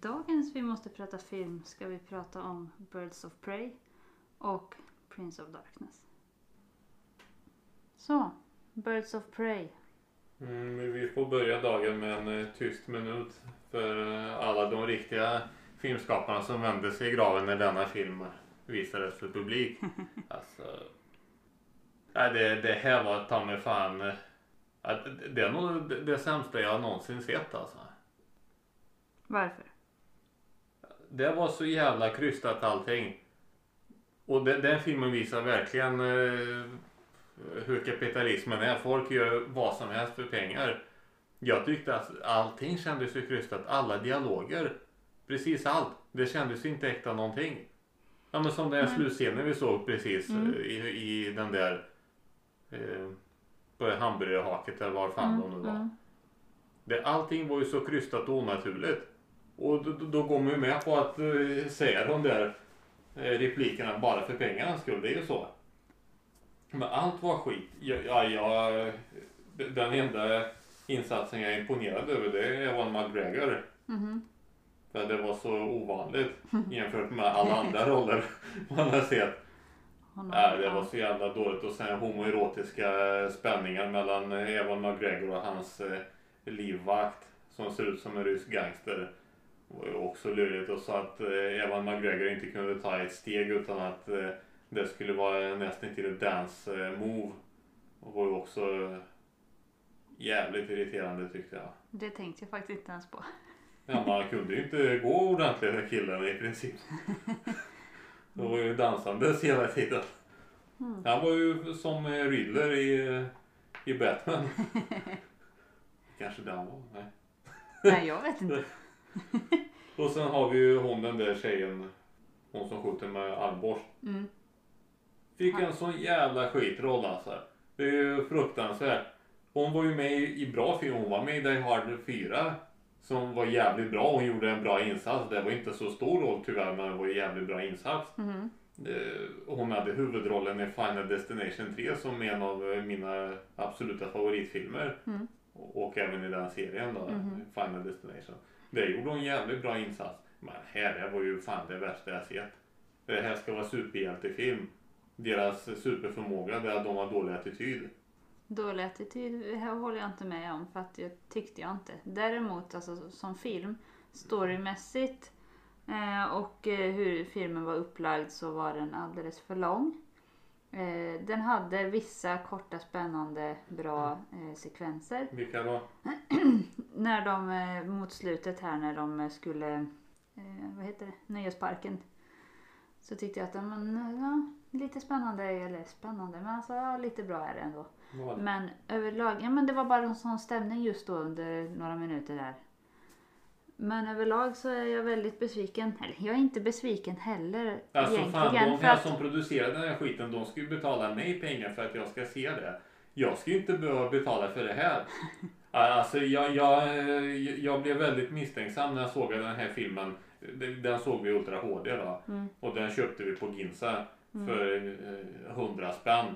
dagens Vi måste prata film ska vi prata om Birds of Prey och Prince of Darkness. Så, Birds of Prey. Mm, vi får börja dagen med en eh, tyst minut för eh, alla de riktiga filmskaparna som vände sig i graven när denna film visades för publik. Alltså, nej, det, det här var ta mig fan. eh, Det är nog det- det sämsta jag någonsin sett alltså. Varför? Det var så jävla krystat allting. Och det, den filmen visar verkligen eh, hur kapitalismen är. Folk gör vad som helst för pengar. Jag tyckte att allting kändes ju krystat. Alla dialoger. Precis allt. Det kändes ju inte äkta någonting. Ja men som den Nej. slutscenen vi såg precis Mm. eh, i, i den där eh, på hamburgerhaket eller var fan de nu var. mm. Det, allting var ju så krystat och onaturligt. Och då, då, går man ju med på att uh, säga de där eh, replikerna bara för pengarnas skull. Det är ju så. Men allt var skit. Ja, ja, ja, den enda insatsen jag är imponerad över det är Ewan McGregor. Mhm. För det var så ovanligt jämfört med alla andra roller man har sett. Nej, det var så jävla dåligt. Och sen homoerotiska spänningar mellan eh, Ewan McGregor och hans eh, livvakt som ser ut som en rysk gangster. Det var ju också lurigt. Och så att eh, Ewan McGregor inte kunde ta ett steg utan att eh, det skulle vara nästan till ett dance eh, move. Och var ju också eh, jävligt irriterande tyckte jag. Det tänkte jag faktiskt inte ens på. Ja, man kunde ju inte gå ordentligt med killen i princip. Det var ju dansandes hela tiden. Mm. Han var ju som Riddler i, i Batman. Kanske den var. Nej. Nej, jag vet inte. Och sen har vi ju hon den där tjejen. Hon som skjuter med armborst. Mm. Fick en sån jävla skitroll alltså. Det är ju fruktansvärt. Hon var ju med i, bra film. Hon var med i Die Hard 4. Som var jävligt bra. Hon gjorde en bra insats. Det var inte så stor roll tyvärr men det var en jävligt bra insats. Eh, Hon hade huvudrollen i Final Destination 3 som en av eh, mina absoluta favoritfilmer. Mm. Och även i den serien då, Mhm. Final Destination. Där gjorde hon en jävligt bra insats. Men här det var ju fan det värsta jag sett. Det här ska vara superhjältefilm. Deras superförmåga det är att de har dålig attityd. Dålig attityd det här håller jag inte med om för att jag tyckte jag inte. Däremot alltså, som film, storymässigt eh, och eh, hur filmen var upplagd så var den alldeles för lång. Eh, den hade vissa korta spännande bra eh, sekvenser. Vilka då? När de eh, mot slutet här när de eh, skulle, eh, vad heter det, nöjesparken. Så tyckte jag att men, ja, lite spännande, eller spännande, men alltså ja, lite bra är det ändå. Det? Men överlag, ja men det var bara en sån stämning just då under några minuter där. Men överlag så är jag väldigt besviken. Eller jag är inte besviken heller Alltså egentligen. fan, de här att, som producerar den här skiten, de ska ju betala mig pengar för att jag ska se det. Jag ska ju inte behöva betala för det här. Alltså jag, jag, jag blev väldigt misstänksam när jag såg den här filmen. Den såg vi i Ultra HD då. Mm. Och den köpte vi på Ginza för eh, 100 spänn.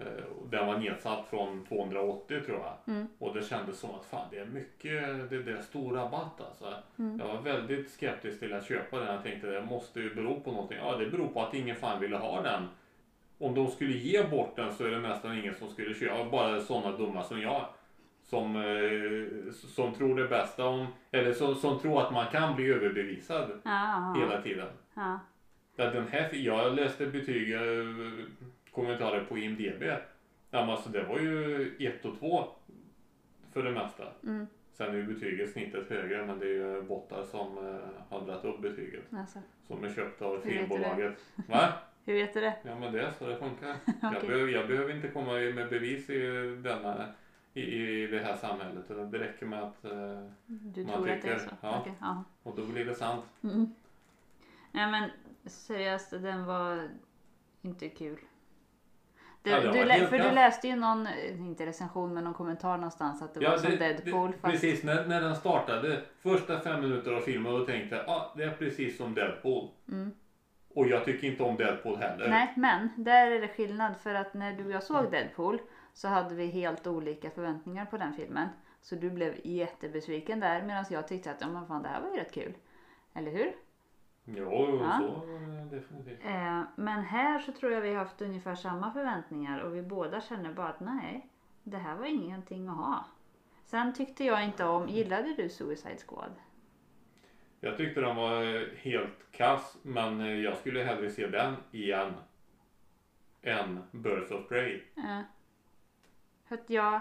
Eh, Den var nedsatt från 280 tror jag. Mm. Och det kändes som att fan det är mycket, det, det är stor rabatt alltså. Mm. Jag var väldigt skeptisk till att köpa den. Jag tänkte det måste ju bero på någonting. Ja det beror på att ingen fan ville ha den. Om de skulle ge bort den så är det nästan ingen som skulle köpa. Bara sådana dumma som jag. Som, eh, som tror det bästa om, eller som, som tror att man kan bli överbevisad ja, hela tiden. ja. Ja, den här, jag läste betyg, eh, kommentarer på IMDB. Ja, men alltså det var ju 1 och 2 för det mesta. Mm. Sen är ju betyget snittet högre men det är ju bottar som eh, har dragit upp betyget. Alltså, Som är köpta av Hur vet du filmbolaget. Va? hur vet du det? Ja men det är så det funkar. jag, Okej. behöver, jag behöver inte komma med bevis i, denna, i, i det här samhället. Det räcker med att, eh, Du Man tror att det är tycker, så? ja. Okej, ja. och då blir det sant. Mm. Nej men seriöst, den var inte kul. Du, Ja, det du, lä- för du läste ju någon, eh, inte recension men någon kommentar någonstans att det var som Deadpool. det, fast, Precis, när, när den startade, första fem minuter av filmen, då tänkte jag ah, det är precis som Deadpool. Mm. Och jag tycker inte om Deadpool heller. Nej men där är det skillnad för att när du och jag såg Deadpool så hade vi helt olika förväntningar på den filmen. Så du blev jättebesviken där medan jag tyckte att ja, men fan, det här var ju rätt kul. Eller hur? Jo, Ja. så definitivt. Eh, men här så tror jag vi har haft ungefär samma förväntningar och vi båda känner bara att nej, det här var ingenting att ha. Sen tyckte jag inte om, gillade du Suicide Squad? Jag tyckte den var helt kass men jag skulle hellre se den igen. Än Birds of Prey. För att jag,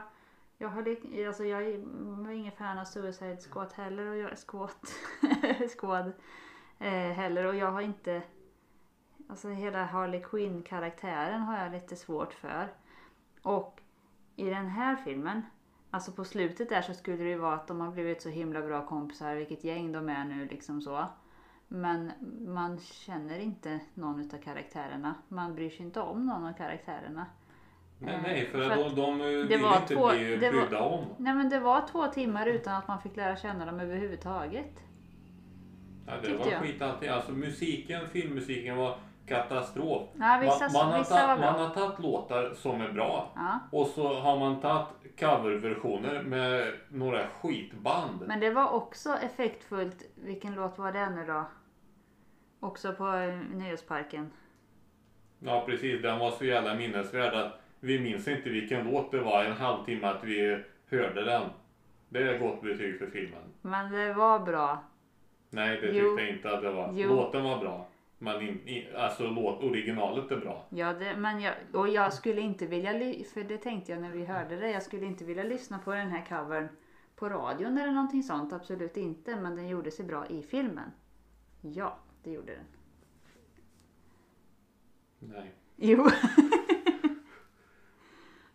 jag, har, alltså jag var ingen fan av Suicide Squad heller och jag, Squad, Squad eh, heller och jag har inte, alltså hela Harley Quinn karaktären har jag lite svårt för. Och i den här filmen, alltså på slutet där så skulle det ju vara att de har blivit så himla bra kompisar, vilket gäng de är nu liksom så. Men man känner inte någon utav karaktärerna. Man bryr sig inte om någon av karaktärerna. Nej, Eh, nej för, för de, de vill inte två- bli brydda om. Nej men det var två timmar utan att man fick lära känna dem överhuvudtaget. Ja, det var jag. skit allting. Alltså musiken, filmmusiken var katastrof. Ja, vissa, man, man, har tagit, man har tagit låtar som är bra. Ja. Och så har man tagit coverversioner med några skitband. Men det var också effektfullt. Vilken låt var det nu då? Också på eh, Nöjesparken. Ja precis, den var så jävla minnesvärd att vi minns inte vilken låt det var en halvtimme att vi hörde den. Det är gott betyg för filmen. Men det var bra. Nej, det Jo. tyckte jag inte att det var. Jo. Låten var bra. Men in, i, alltså låt, originalet är bra. Ja, det, men jag, och jag skulle inte vilja, för det tänkte jag när vi hörde det, jag skulle inte vilja lyssna på den här covern på radion eller någonting sånt, absolut inte. Men den gjorde sig bra i filmen. Ja, det gjorde den. Nej. Jo.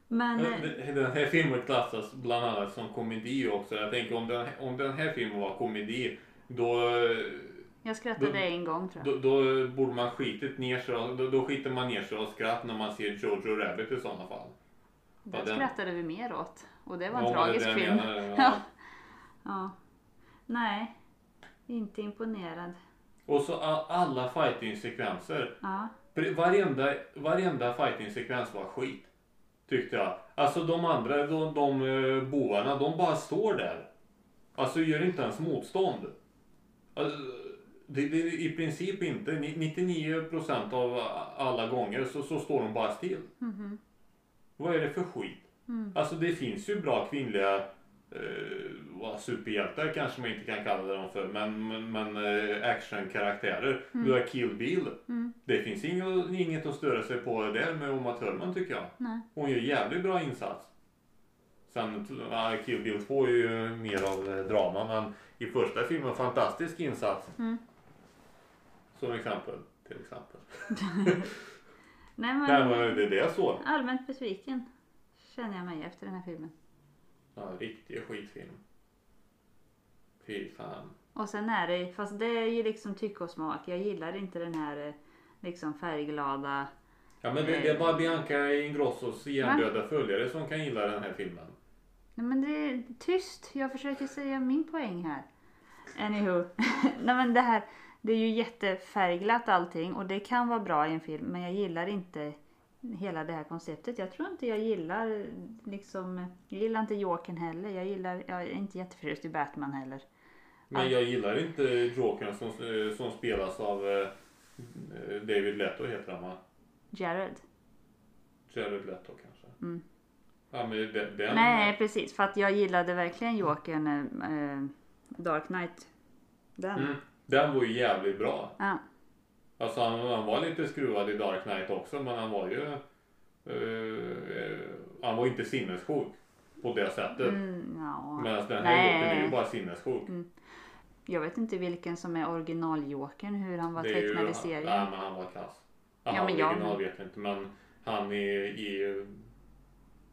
men... eh, Den den här filmen klassas bland annat som komedi också. Jag tänker om den, om den här filmen var komedi då, Jag skrattade Då- en gång tror jag. då, då borde man skitit ner sig. Då, då skiter man ner sig av skratt när man ser Jojo Rabbit i sådana fall. Den Ja, den- skrattade vi mer åt. Och det var en Ja, tragisk film. menar, Ja. ja. Nej, inte imponerad. Och så alla fighting-sekvenser. Ja. Varenda, varenda fighting-sekvens var skit. Tyckte jag. Alltså de andra, de, de eh, bovarna, de bara står där. Alltså gör inte ens motstånd. Alltså, det, det, I princip inte. Ni- 99% av alla gånger så, så står de bara still. Mhm. Vad är det för skit? Mm. Alltså det finns ju bra kvinnliga eh, superhjältar kanske man inte kan kalla dem för. Men, men, men eh, actionkaraktärer. Du har Kill Bill. Mm. Det finns inget, inget att störa sig på där med Uma Thurman tycker jag. Nej. Hon gör jävligt bra insats. Sen Kill Bill 2 är ju mer av eh, drama men i första filmen fantastisk insats. Mm. Som exempel. Till exempel. Nej men Nej men det är det så. allmänt besviken känner jag mig efter den här filmen. Ja, riktig skitfilm. Fy fan. Och sen är det, fast det är ju liksom tycke och smak. Jag gillar inte den här eh, liksom färgglada. Ja men det, det är bara Bianca Ingrossos hjärndöda följare som kan gilla den här filmen. Nej men det är tyst. Jag försöker säga min poäng här. Anywho. Nej men det här. Det är ju jättefärgglatt allting och det kan vara bra i en film men jag gillar inte hela det här konceptet. Jag tror inte jag gillar liksom, jag gillar inte Jokern heller. Jag gillar, jag är inte jätteförtjust i Batman heller. Men Ja. jag gillar inte Jokern som, som spelas av eh, David Leto heter han va? Jared. Jared Leto kanske. Mm. Ja men den... Nej precis, för att jag gillade verkligen Jokern eh, Dark Knight. Den. Mm, den var ju jävligt bra. Ja. Alltså han, han var lite skruvad i Dark Knight också men han var ju... eh, han var inte sinnessjuk på det sättet. Mm, ja. Medan den här Nej. Jokern är ju bara sinnessjuk. Jag vet inte vilken som är original-Jokern, hur han var är tecknad i serien. Nej men han var kass. Aha, Ja, men jag- original vet jag inte men han i, i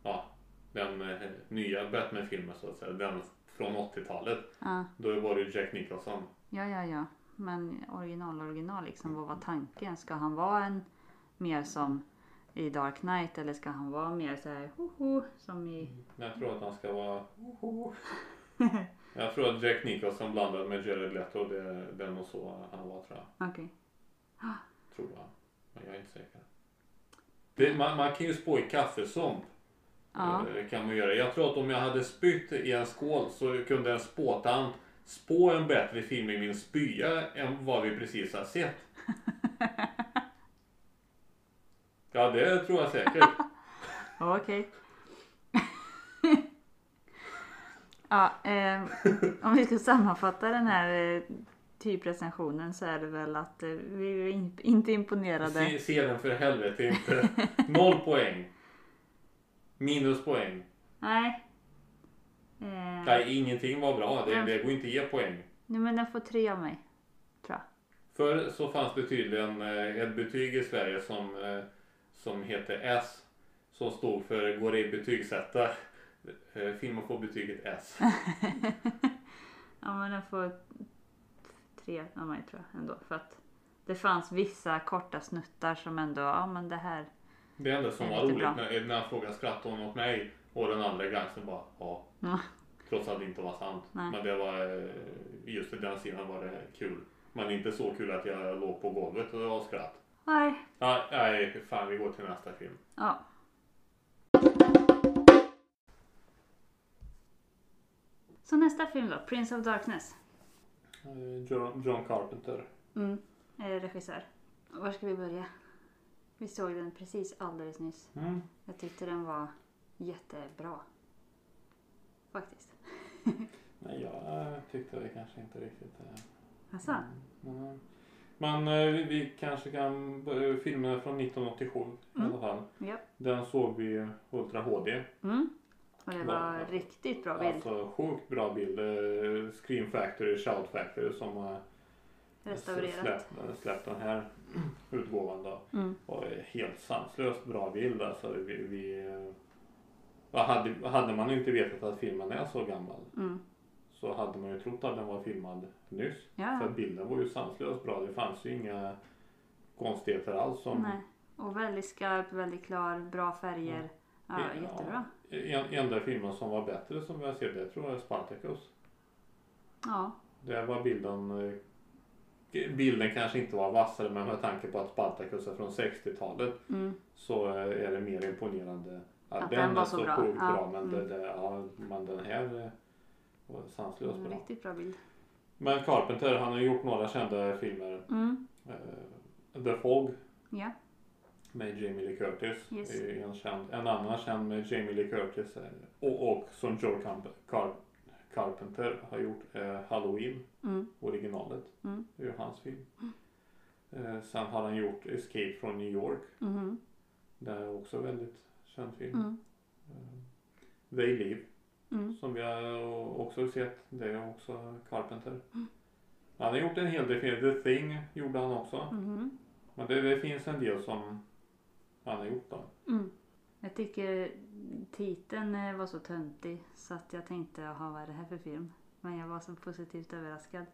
ja, den eh, nya Batman-filmen så att säga. Den från 80-talet. Ja, Då var det ju Jack Nicholson. ja, ja, ja. Men original, original liksom, vad var tanken? Ska han vara en mer som i Dark Knight eller ska han vara mer så här hoho som i... Men jag tror att han ska vara... jag tror att Jack Nicholson blandad med Jared Leto det, det är nog så han var tror jag. Okej. Tror jag. Men jag är inte säker. Det, man, man kan ju spå i kaffesump. Ja. Eh, kan man göra. Jag tror att om jag hade spytt i en skål så kunde en spåtant spå en bättre film i min spya än vad vi precis har sett. Ja, det tror jag säkert. Okej. ja, eh, om vi ska sammanfatta den här eh, typrecensionen så är det väl att eh, vi är in, inte imponerade. Se, se den för helvete inte. Noll poäng. Minus poäng. Nej. Eh, Nej, ingenting var bra. Det, det går inte att ge poäng. nej, men den får tre av mig. Tror jag. Förr så fanns det tydligen eh, ett betyg i Sverige som, eh, som heter S. Som stod för går ej betygsätta. Eh, Filmen får betyget S. Ja, men den får tre av mig tror jag ändå. För att det fanns vissa korta snuttar som ändå, ja men det här. Det enda som Det var roligt när, när han frågade skrattade hon åt mig och den andra gangstern bara ja. Ja. Trots att det inte var sant. Nej. Men det var eh, just i den scenen var det kul. Men inte så kul att jag låg på golvet och var skratt. Nej. Ja, nej, fan vi går till nästa film. Ja. Så nästa film då, Prince of Darkness. Eh, John, John Carpenter. Mm. Eh, regissör. Var ska vi börja? Vi såg den precis alldeles nyss. Mm. Jag tyckte den var jättebra. Faktiskt. Nej, jag tyckte det kanske inte riktigt. eh, Alltså? Mm. Men eh, vi, vi kanske kan börja filmen från 1987 i Mm. alla fall. Ja. Den såg vi Ultra HD. Mm. Och det var Ja. riktigt bra bild. Alltså sjukt bra bild. Eh, Scream Factory, Shout Factory som Restaurerat. släppt, släppt den här utgåvan då. Mm. Och helt sanslöst bra bild alltså. Vi, vi, hade, hade man inte vetat att filmen är så gammal Mm. så hade man ju trott att den var filmad nyss. Ja. För bilden var ju sanslöst bra. Det fanns ju inga konstigheter alls. Som, Nej. Och väldigt skarp, väldigt klar, bra färger. Ja, Ja. jättebra. En, enda filmen som var bättre som jag ser det tror jag är Spartacus. Ja. Där var bilden eh, Bilden kanske inte var vassare men med tanke på att Spartacus är från 60-talet Mm. så eh, är det mer imponerande att, Att den, den var är så så bra. sjukt Ja, bra. Men, mm. det, det, ja, men den här eh, var sanslöst Mm, bra. Riktigt bra bild. Men Carpenter han har gjort några kända filmer. Mm. Eh, The Fog Ja. med Jamie Lee Curtis. Yes. är En, känd, en annan känd med Jamie Lee Curtis är- och, och som Joe Camp- Car- Carpenter har gjort eh, Halloween, Mm. originalet. Mm. Det är ju hans film. Eh, sen har han gjort Escape from New York. Mhm. Det är också en väldigt känd film. Mm. Eh, They Live Mm. som vi har också sett. Det är också Carpenter. Mm. Han har gjort en hel del film. The Thing gjorde han också. Mhm. Men det, det finns en del som han har gjort då. Mm. Jag tycker titeln eh, var så töntig så att jag tänkte, jaha vad är det här för film? Men jag var så positivt överraskad.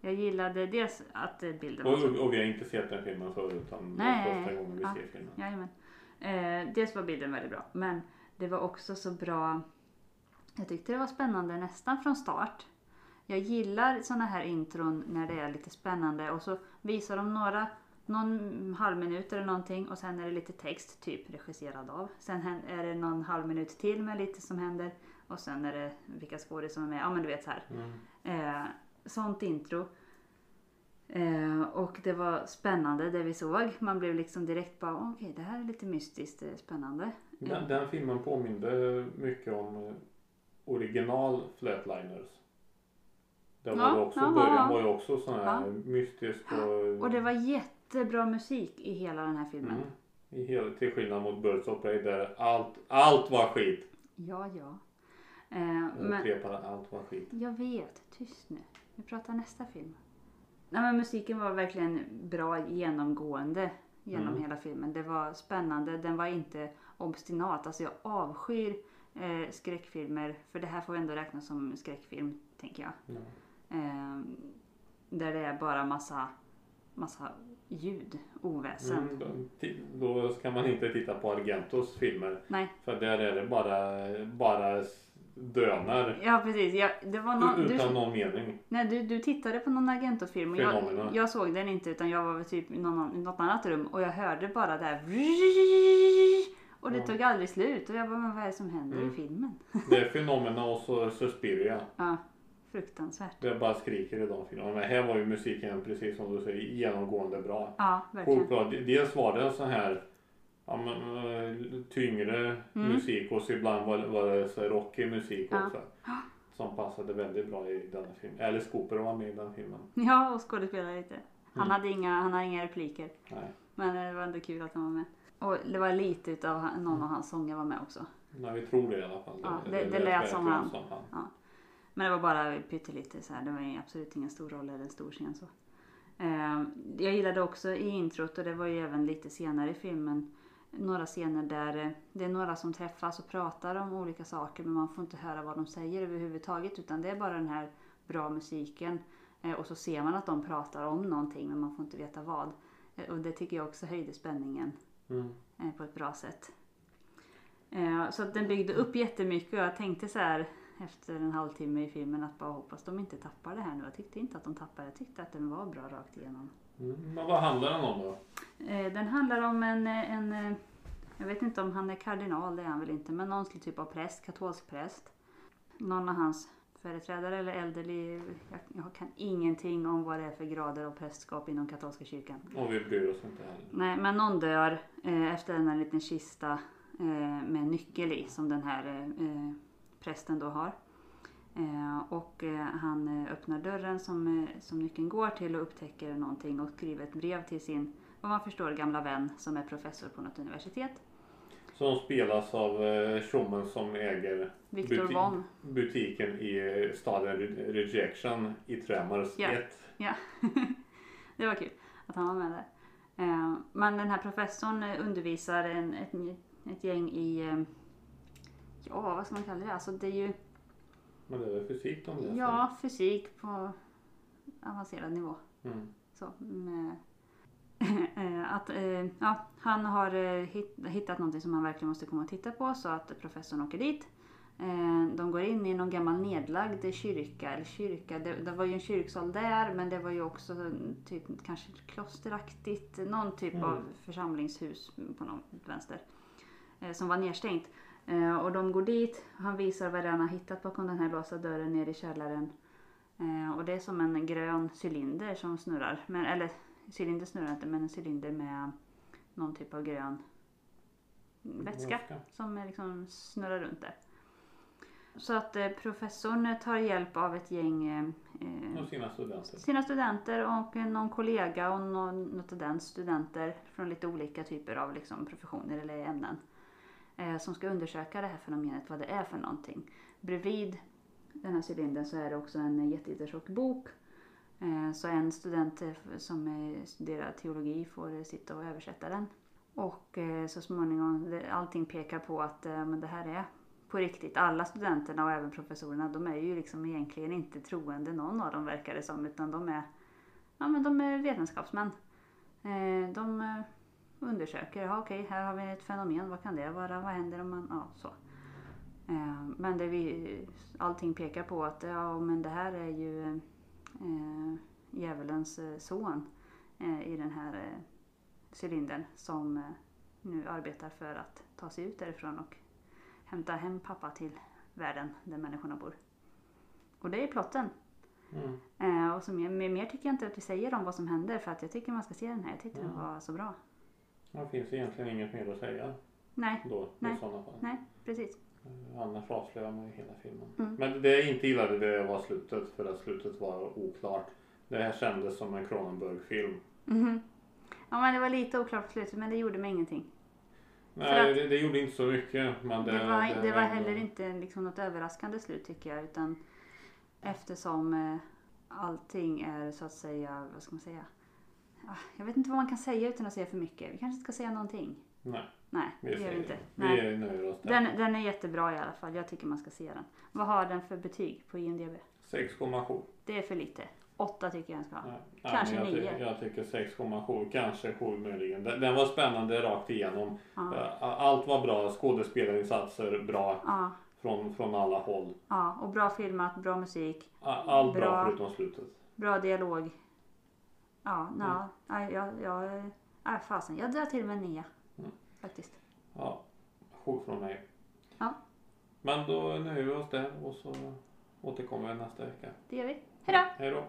Jag gillade dels att bilden var Och, så... och vi har inte sett den filmen förut utan det Nej, är första gången vi ja. ser filmen. Jajamän. Eh, dels var bilden väldigt bra men det var också så bra. Jag tyckte det var spännande nästan från start. Jag gillar såna här intron när det är lite spännande och så visar de några någon halv minut eller någonting och sen är det lite text, typ regisserad av. Sen är det någon halv minut till med lite som händer och sen är det vilka skådespelare som är med. Ja men du vet så här. Mm. Eh, sånt intro. Eh, och det var spännande det vi såg. Man blev liksom direkt bara okej det här är lite mystiskt eh, spännande. Den, den filmen påminde mycket om eh, original Flatliners. Där var Ja, det också, ja, början ja. var ju också sån här Ja. mystisk och, Och det var jättebra musik i hela den här filmen. mm, i hel, till skillnad mot Birds of Prey där allt, allt var skit. Ja, ja. Eh, Jag men allt var skit. jag vet, tyst nu. Vi pratar nästa film. Nej men musiken var verkligen bra genomgående genom Mm. hela filmen. Det var spännande, den var inte obstinat. Alltså jag avskyr eh, skräckfilmer, för det här får ändå räknas som skräckfilm, tänker jag. Ja. Eh, där det är bara massa, massa ljud, oväsen. Mm, då, då ska man inte titta på Argentos filmer. Nej, För där är det bara, bara dönar. ja precis. Jag, det var någon, du, utan någon mening. nej, du, du tittade på någon Argento-film och jag, jag såg den inte utan jag var typ i någon, något annat rum och jag hörde bara där och det Ja. tog aldrig slut och jag bara, men vad är det som händer Mm. i filmen? Det är Fenomena och så Suspiria. Ja, fruktansvärt. Det bara skriker i de filmerna. Men här var ju musiken precis som du säger genomgående bra. Ja, verkligen. Bra. Dels var det en sån här ja, men, eh, tyngre Mm. musik och så ibland var, var det så rockig musik Ja. också. Som passade väldigt bra i den filmen. Alice Cooper var med i den filmen. Ja, och skådespelade lite. Han, Mm. hade inga, han hade inga repliker. Nej. Men det var ändå kul att han var med. Och det var lite utav han- någon av hans sånger var med också. Nej, vi tror det i alla fall. Ja, det- det lät som verkligen han. Men det var bara pyttelite så här. Det var absolut ingen stor roll eller en stor scen så. Eh, jag gillade också i introt och det var ju även lite senare i filmen. Några scener där eh, det är några som träffas och pratar om olika saker men man får inte höra vad de säger överhuvudtaget utan det är bara den här bra musiken. Eh, och så ser man att de pratar om någonting men man får inte veta vad. Eh, och det tycker jag också höjde spänningen Mm. på ett bra sätt. Så att den byggde upp jättemycket och jag tänkte så här efter en halvtimme i filmen att bara hoppas de inte tappar det här nu. Jag tyckte inte att de tappade Jag tyckte att den var bra rakt igenom. Mm. Men vad handlar den om då? Eh, den handlar om en, eh, en eh, jag vet inte om han är kardinal, det är han väl inte, men någon typ av präst, katolsk präst. Någon av hans företrädare eller äldre, jag, jag kan ingenting om vad det är för grader av prästskap inom katolska kyrkan. Och vi bryr oss inte heller. Nej, men någon dör eh, efter en liten kista eh, med en nyckel i som den här eh, prästen då har. Eh, och eh, han eh, öppnar dörren som, som nyckeln går till och upptäcker någonting och skriver ett brev till sin, vad man förstår, gamla vän som är professor på något universitet. Som spelas av tjommen som äger Buti- Von. butiken i staden Re- Rejection i Tremors Ja. 1. Ja, det var kul att han var med där. Men den här professorn undervisar en, ett, ett gäng i, ja vad ska man kalla det? Alltså det är ju Men det väl fysik de läser? Ja, fysik på avancerad nivå. Mm. Så, med, eh, att, eh, ja, han har eh, hitt, hittat någonting som han verkligen måste komma och titta på så att professorn åker dit. De går in i någon gammal nedlagd kyrka, eller kyrka, det, det var ju en kyrksal där men det var ju också typ kanske klosteraktigt, någon typ Mm. av församlingshus på något vänster. Som var nedstängt. Eh, Och de går dit, han visar vad han har hittat bakom den här låsta dörren ner i källaren. Eh, och det är som en grön cylinder som snurrar. Men, eller cylinder snurrar inte men en cylinder med någon typ av grön vätska som eh, liksom snurrar runt där. Så att eh, professorn tar hjälp av ett gäng eh, Och sina studenter. sina studenter och någon kollega och någon, något av den studenter från lite olika typer av liksom, professioner eller ämnen. Eh, som ska undersöka det här fenomenet, vad det är för någonting. Bredvid den här cylindern så är det också en jättetjock bok. Eh, så en student eh, som studerar teologi får sitta och översätta den. Och eh, så småningom, allting pekar på att eh, men det här är på riktigt. Alla studenterna och även professorerna, de är ju liksom egentligen inte troende någon av dem verkar det som. Utan de är, ja, men de är vetenskapsmän. Eh, de undersöker, ja, okej här har vi ett fenomen, vad kan det vara, vad händer om man, ja så. Eh, men det vi, allting pekar på att ja, men det här är ju eh, djävulens eh, son eh, i den här eh, cylindern som eh, nu arbetar för att ta sig ut därifrån och hämta hem pappa till världen där människorna bor. Och det är plotten. Mm. Eh, och så mer, mer, tycker jag inte att vi säger om vad som händer för att jag tycker man ska se den här. Jag tyckte den Mm. var så bra. Det finns egentligen inget mer att säga Nej, då Nej. i sådana fall. nej, precis. Eh, Annars avslöjar man ju hela filmen. Mm. Men det jag inte gillade det var slutet för att slutet var oklart. Det här kändes som en Cronenberg-film. Mhm. Ja men det var lite oklart på slutet men det gjorde mig ingenting. Nej, att- det, det gjorde inte så mycket. Men det, Det, var, det var ändå- heller inte liksom något överraskande slut tycker jag. Utan eftersom eh, allting är så att säga, vad ska man säga? Ah, Jag vet inte vad man kan säga utan att säga för mycket. Vi kanske ska säga någonting. Nej, Nej, det gör vi inte. Nej. vi nöjer oss där. Den, den är jättebra i alla fall. Jag tycker man ska se den. Vad har den för betyg på IMDB? 6,7. Det är för lite. 8 tycker jag den ska ha. Nej, Kanske men jag, ty- nio. jag tycker 6,7, kanske 7 möjligen. Den, den var spännande rakt igenom. Ja. Eh, Allt var bra, skådespelarinsatser bra Ja, från, från alla håll. ja, och bra filmat, bra musik, Allt bra, Bra. förutom slutet. bra dialog. Ja, Mm. ja, ja, ja, ja, ja fasen. Jag drar till med nia. Mm. Faktiskt. Ja, 7 från mig. Ja. Men då nöjer vi oss där och så återkommer nästa vecka. Det gör vi. Hej då! Hej då!